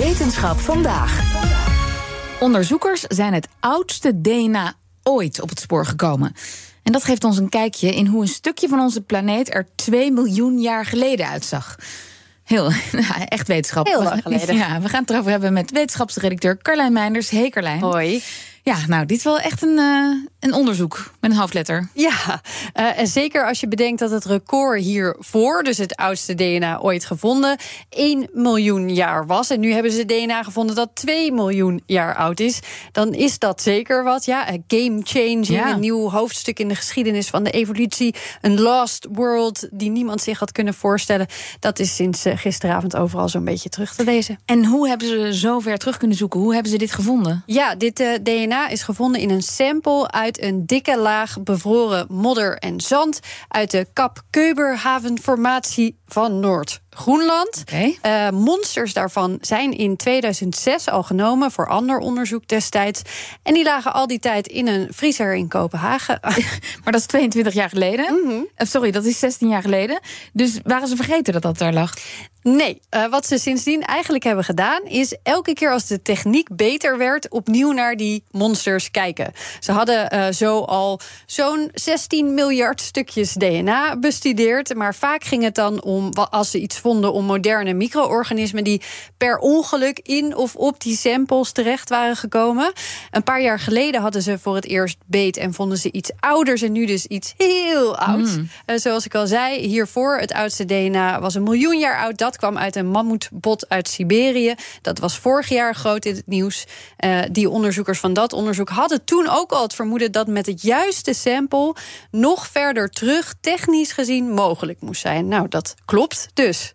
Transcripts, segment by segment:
Wetenschap vandaag. Onderzoekers zijn het oudste DNA ooit op het spoor gekomen. En dat geeft ons een kijkje in hoe een stukje van onze planeet er 2 miljoen jaar geleden uitzag. Heel, nou, echt wetenschap. Heel lang geleden. Ja, we gaan het erover hebben met wetenschapsredacteur Carlijn Meinders. Hey Carlijn. Hoi. Ja, nou, dit is wel echt een, eh, een onderzoek met een hoofdletter. Ja, eh, en zeker als je bedenkt dat het record hiervoor, dus het oudste DNA ooit gevonden, 1 miljoen jaar was. En nu hebben ze DNA gevonden dat 2 miljoen jaar oud is. Dan is dat zeker wat. Ja, een game changing, Ja. een nieuw hoofdstuk in de geschiedenis van de evolutie. Een lost world die niemand zich had kunnen voorstellen. Dat is sinds eh, gisteravond overal zo'n beetje terug te lezen. En hoe hebben ze zo ver terug kunnen zoeken? Hoe hebben ze dit gevonden? Ja, dit eh, Is gevonden in een sample uit een dikke laag bevroren modder en zand uit de Kap Keuberhavenformatie van Noord-Groenland. Oké. Eh, monsters daarvan zijn in 2006 al genomen voor ander onderzoek destijds. En die lagen al die tijd in een vriezer in Kopenhagen. Maar dat is 22 jaar geleden. Mhm. Eh, Sorry, dat is 16 jaar geleden. Dus waren ze vergeten dat dat daar lag? Nee, eh, wat ze sindsdien eigenlijk hebben gedaan, is elke keer als de techniek beter werd, opnieuw naar die monsters kijken. Ze hadden eh, zo al zo'n 16 miljard stukjes DNA bestudeerd. Maar vaak ging het dan om, als ze iets om moderne micro-organismen die per ongeluk in of op die samples terecht waren gekomen. Een paar jaar geleden hadden ze voor het eerst beet en vonden ze iets ouders en nu dus iets heel ouds. Eh, zoals ik al zei, hiervoor het oudste DNA was een miljoen jaar oud. Dat kwam uit een mammoetbot uit Siberië. Dat was vorig jaar groot in het nieuws. Eh, die onderzoekers van dat onderzoek hadden toen ook al het vermoeden dat met het juiste sample nog verder terug technisch gezien mogelijk moest zijn. Nou, dat klopt dus.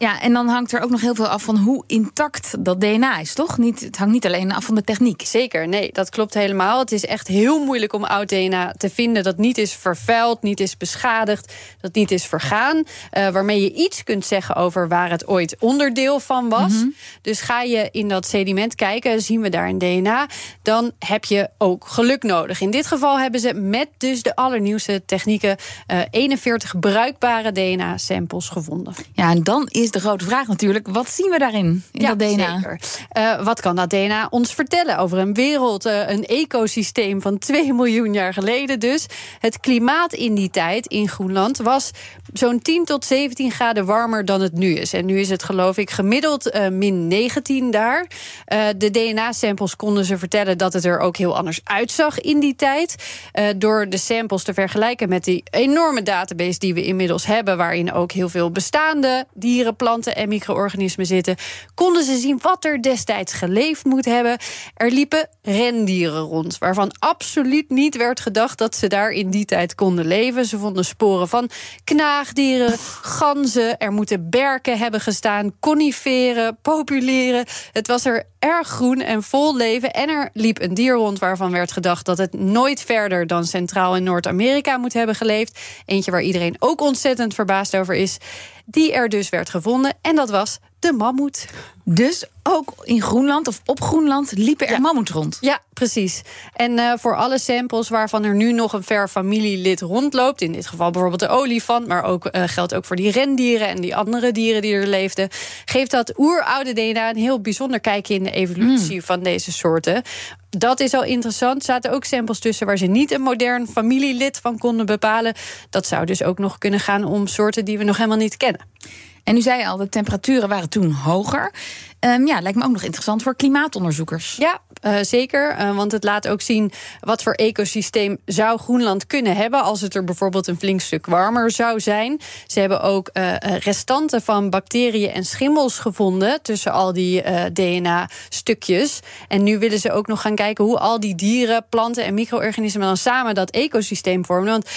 Ja, en dan hangt er ook nog heel veel af van hoe intact dat DNA is, toch? Niet, het hangt niet alleen af van de techniek. Zeker, nee, dat klopt helemaal. Het is echt heel moeilijk om oud DNA te vinden dat niet is vervuild, niet is beschadigd, dat niet is vergaan. eh, waarmee je iets kunt zeggen over waar het ooit onderdeel van was. Dus ga je in dat sediment kijken, zien we daar een DNA, dan heb je ook geluk nodig. In dit geval hebben ze met dus de allernieuwste technieken eh 41 bruikbare DNA-samples gevonden. Ja, en dan is de grote vraag natuurlijk, wat zien we daarin, in dat DNA? Zeker. Eh, wat kan dat DNA ons vertellen over een wereld, eh, een ecosysteem van 2 miljoen jaar geleden dus? Het klimaat in die tijd in Groenland was zo'n 10 tot 17 graden warmer dan het nu is. En nu is het geloof ik gemiddeld eh, min 19 daar. De DNA-samples konden ze vertellen dat het er ook heel anders uitzag in die tijd. Door de samples te vergelijken met die enorme database die we inmiddels hebben, waarin ook heel veel bestaande dieren, planten en micro-organismen zitten, konden ze zien wat er destijds geleefd moet hebben. Er liepen rendieren rond, waarvan absoluut niet werd gedacht dat ze daar in die tijd konden leven. Ze vonden sporen van knaagdieren, ganzen. Er moeten berken hebben gestaan, coniferen, populeren. Het was er erg groen en vol leven. En er liep een dier rond waarvan werd gedacht dat het nooit verder dan Centraal- en Noord-Amerika moet hebben geleefd. Eentje waar iedereen ook ontzettend verbaasd over is. Die er dus werd gevonden. En dat was de mammoet. Dus ook in Groenland of op Groenland liepen er mammoet rond. Ja, precies. En eh, voor alle samples waarvan er nu nog een ver familielid rondloopt, in dit geval bijvoorbeeld de olifant, maar ook eh, geldt ook voor die rendieren en die andere dieren die er leefden, geeft dat oeroude DNA een heel bijzonder kijkje in de evolutie van deze soorten. Dat is al interessant. Er zaten ook samples tussen waar ze niet een modern familielid van konden bepalen. Dat zou dus ook nog kunnen gaan om soorten die we nog helemaal niet kennen. En u zei al, de temperaturen waren toen hoger. Ehm, ja, lijkt me ook nog interessant voor klimaatonderzoekers. Ja, eh, zeker. Eh, want het laat ook zien wat voor ecosysteem zou Groenland kunnen hebben als het er bijvoorbeeld een flink stuk warmer zou zijn. Ze hebben ook eh, restanten van bacteriën en schimmels gevonden tussen al die DNA-stukjes. En nu willen ze ook nog gaan kijken hoe al die dieren, planten en micro-organismen dan samen dat ecosysteem vormen. Want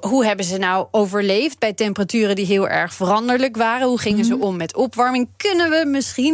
hoe hebben ze nou overleefd bij temperaturen die heel erg veranderlijk waren. Hoe gingen ze om met opwarming? Kunnen we misschien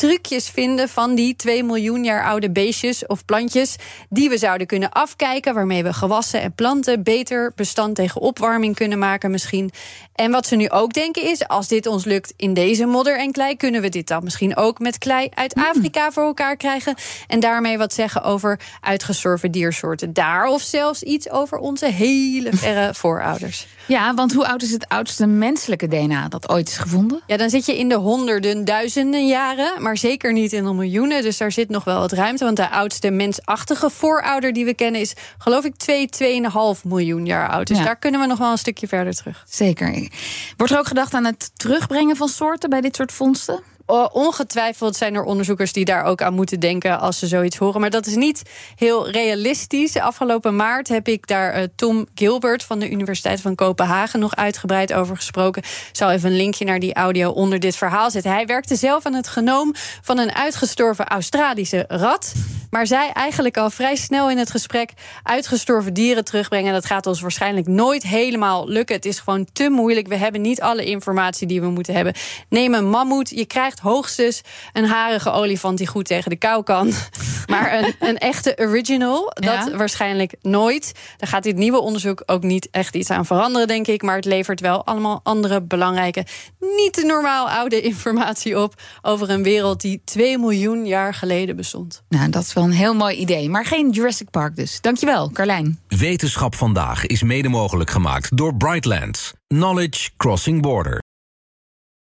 trucjes vinden van die 2 miljoen jaar oude beestjes of plantjes die we zouden kunnen afkijken, waarmee we gewassen en planten beter bestand tegen opwarming kunnen maken misschien. En wat ze nu ook denken is, als dit ons lukt in deze modder en klei, kunnen we dit dan misschien ook met klei uit Afrika voor elkaar krijgen en daarmee wat zeggen over uitgestorven diersoorten daar of zelfs iets over onze hele verre voorouders. Ja, want hoe oud is het oudste menselijke DNA dat ooit is gevonden? Ja, dan zit je in de honderden, duizenden jaren, maar zeker niet in de miljoenen. Dus daar zit nog wel wat ruimte. Want de oudste mensachtige voorouder die we kennen is, geloof ik, 2, 2,5 miljoen jaar oud. Dus Ja. daar kunnen we nog wel een stukje verder terug. Zeker. Wordt er ook gedacht aan het terugbrengen van soorten bij dit soort vondsten? O- Ongetwijfeld zijn er onderzoekers die daar ook aan moeten denken als ze zoiets horen. Maar dat is niet heel realistisch. Afgelopen maart heb ik daar eh, Tom Gilbert van de Universiteit van Kopenhagen nog uitgebreid over gesproken. Ik zal even een linkje naar die audio onder dit verhaal zetten. Hij werkte zelf aan het genoom van een uitgestorven Australische rat. Maar zei eigenlijk al vrij snel in het gesprek: uitgestorven dieren terugbrengen. Dat gaat ons waarschijnlijk nooit helemaal lukken. Het is gewoon te moeilijk. We hebben niet alle informatie die we moeten hebben. Neem een mammoet. Je krijgt hoogstens een harige olifant die goed tegen de kou kan. Maar een, een echte original, dat Ja. waarschijnlijk nooit. Daar gaat dit nieuwe onderzoek ook niet echt iets aan veranderen, denk ik. Maar het levert wel allemaal andere belangrijke, niet te normaal oude informatie op over een wereld die 2 miljoen jaar geleden bestond. Nou, dat is wel een heel mooi idee. Maar geen Jurassic Park dus. Dankjewel, Carlijn. Wetenschap vandaag is mede mogelijk gemaakt door Brightlands. Knowledge Crossing Border.